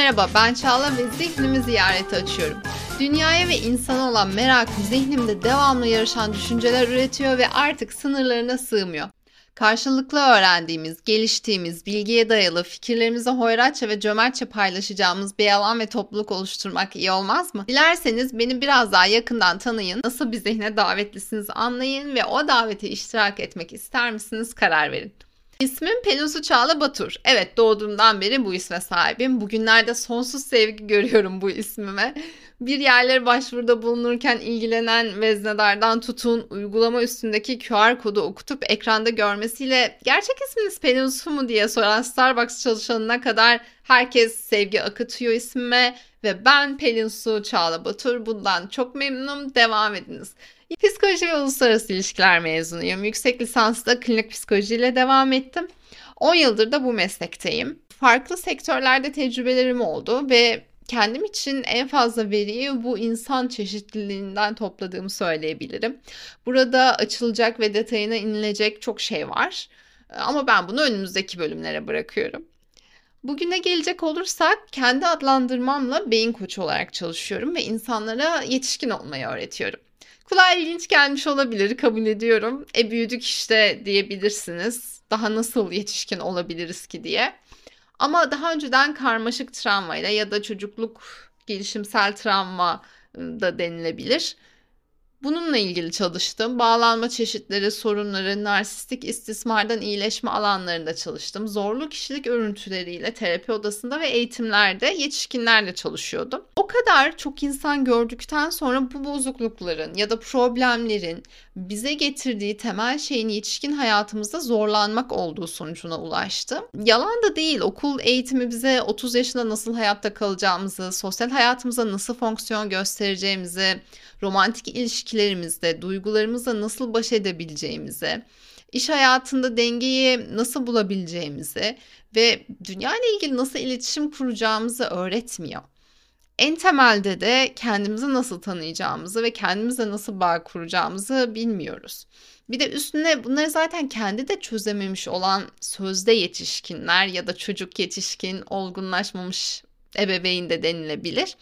Merhaba ben Çağla ve zihnimi ziyarete açıyorum. Dünyaya ve insana olan merakım zihnimde devamlı yarışan düşünceler üretiyor ve artık sınırlarına sığmıyor. Karşılıklı öğrendiğimiz, geliştiğimiz, bilgiye dayalı, fikirlerimizi hoyratça ve cömertçe paylaşacağımız bir alan ve topluluk oluşturmak iyi olmaz mı? Dilerseniz beni biraz daha yakından tanıyın, nasıl bir zihne davetlisiniz anlayın ve o davete iştirak etmek ister misiniz karar verin. İsmim Pelusu Çağla Batur. Evet doğduğumdan beri bu isme sahibim. Bugünlerde sonsuz sevgi görüyorum bu ismime. Bir yerlere başvuruda bulunurken ilgilenen veznedardan tutun uygulama üstündeki QR kodu okutup ekranda görmesiyle gerçek isminiz Pelusu mu diye soran Starbucks çalışanına kadar herkes sevgi akıtıyor ismime ve ben Pelin Su Çağla Batur bundan çok memnunum devam ediniz. Psikoloji ve uluslararası ilişkiler mezunuyum. Yüksek lisansta klinik psikolojiyle devam ettim. 10 yıldır da bu meslekteyim. Farklı sektörlerde tecrübelerim oldu ve kendim için en fazla veriyi bu insan çeşitliliğinden topladığımı söyleyebilirim. Burada açılacak ve detayına inilecek çok şey var. Ama ben bunu önümüzdeki bölümlere bırakıyorum. Bugüne gelecek olursak kendi adlandırmamla beyin koçu olarak çalışıyorum ve insanlara yetişkin olmayı öğretiyorum. Kulağa ilginç gelmiş olabilir, kabul ediyorum. E büyüdük işte diyebilirsiniz. Daha nasıl yetişkin olabiliriz ki diye. Ama daha önceden karmaşık travmayla ya da çocukluk gelişimsel travma ıı, da denilebilir. Bununla ilgili çalıştım. Bağlanma çeşitleri, sorunları, narsistik istismardan iyileşme alanlarında çalıştım. Zorlu kişilik örüntüleriyle terapi odasında ve eğitimlerde yetişkinlerle çalışıyordum. O kadar çok insan gördükten sonra bu bozuklukların ya da problemlerin bize getirdiği temel şeyin yetişkin hayatımızda zorlanmak olduğu sonucuna ulaştım. Yalan da değil. Okul eğitimi bize 30 yaşında nasıl hayatta kalacağımızı, sosyal hayatımıza nasıl fonksiyon göstereceğimizi, romantik ilişkilerimizde duygularımızla nasıl baş edebileceğimizi, iş hayatında dengeyi nasıl bulabileceğimizi ve dünya ile ilgili nasıl iletişim kuracağımızı öğretmiyor. En temelde de kendimizi nasıl tanıyacağımızı ve kendimize nasıl bağ kuracağımızı bilmiyoruz. Bir de üstüne bunları zaten kendi de çözememiş olan sözde yetişkinler ya da çocuk yetişkin, olgunlaşmamış ebeveyn de denilebilir.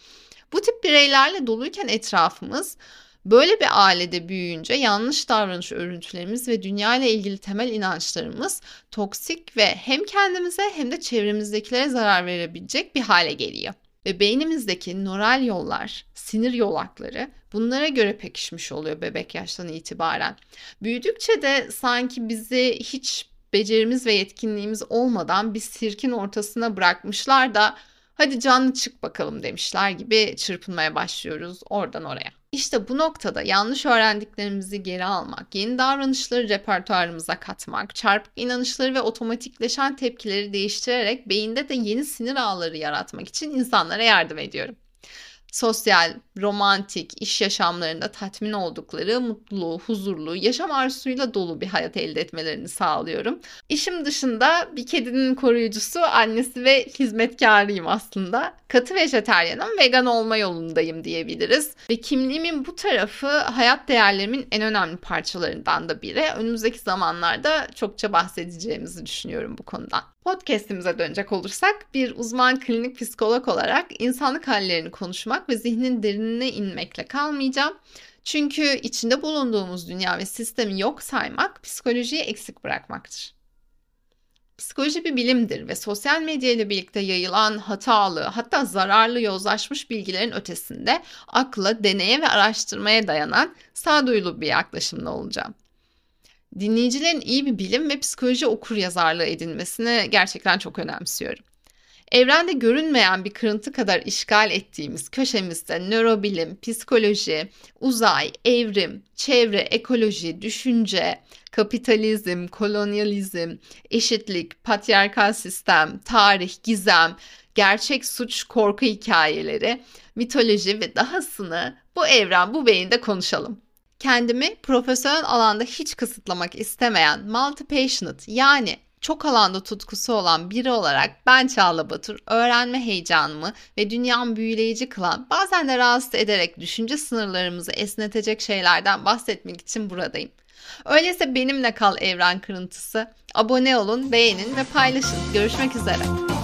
Bu tip bireylerle doluyken etrafımız Böyle bir ailede büyüyünce yanlış davranış örüntülerimiz ve dünya ile ilgili temel inançlarımız toksik ve hem kendimize hem de çevremizdekilere zarar verebilecek bir hale geliyor. Ve beynimizdeki nöral yollar, sinir yolakları bunlara göre pekişmiş oluyor bebek yaştan itibaren. Büyüdükçe de sanki bizi hiç becerimiz ve yetkinliğimiz olmadan bir sirkin ortasına bırakmışlar da hadi canlı çık bakalım demişler gibi çırpınmaya başlıyoruz oradan oraya. İşte bu noktada yanlış öğrendiklerimizi geri almak, yeni davranışları repertuarımıza katmak, çarpık inanışları ve otomatikleşen tepkileri değiştirerek beyinde de yeni sinir ağları yaratmak için insanlara yardım ediyorum sosyal, romantik, iş yaşamlarında tatmin oldukları, mutlu, huzurlu, yaşam arzusuyla dolu bir hayat elde etmelerini sağlıyorum. İşim dışında bir kedinin koruyucusu, annesi ve hizmetkarıyım aslında. Katı vejeteryanım, vegan olma yolundayım diyebiliriz. Ve kimliğimin bu tarafı hayat değerlerimin en önemli parçalarından da biri. Önümüzdeki zamanlarda çokça bahsedeceğimizi düşünüyorum bu konudan. Podcast'imize dönecek olursak bir uzman klinik psikolog olarak insanlık hallerini konuşmak ve zihnin derinine inmekle kalmayacağım. Çünkü içinde bulunduğumuz dünya ve sistemi yok saymak psikolojiyi eksik bırakmaktır. Psikoloji bir bilimdir ve sosyal medya ile birlikte yayılan hatalı hatta zararlı yozlaşmış bilgilerin ötesinde akla, deneye ve araştırmaya dayanan sağduyulu bir yaklaşımda olacağım dinleyicilerin iyi bir bilim ve psikoloji okur yazarlığı edinmesini gerçekten çok önemsiyorum. Evrende görünmeyen bir kırıntı kadar işgal ettiğimiz köşemizde nörobilim, psikoloji, uzay, evrim, çevre, ekoloji, düşünce, kapitalizm, kolonyalizm, eşitlik, patriarkal sistem, tarih, gizem, gerçek suç, korku hikayeleri, mitoloji ve dahasını bu evren, bu beyinde konuşalım. Kendimi profesyonel alanda hiç kısıtlamak istemeyen multi-passionate yani çok alanda tutkusu olan biri olarak ben Çağla Batur öğrenme heyecanımı ve dünyamı büyüleyici kılan bazen de rahatsız ederek düşünce sınırlarımızı esnetecek şeylerden bahsetmek için buradayım. Öyleyse benimle kal evren kırıntısı. Abone olun, beğenin ve paylaşın. Görüşmek üzere.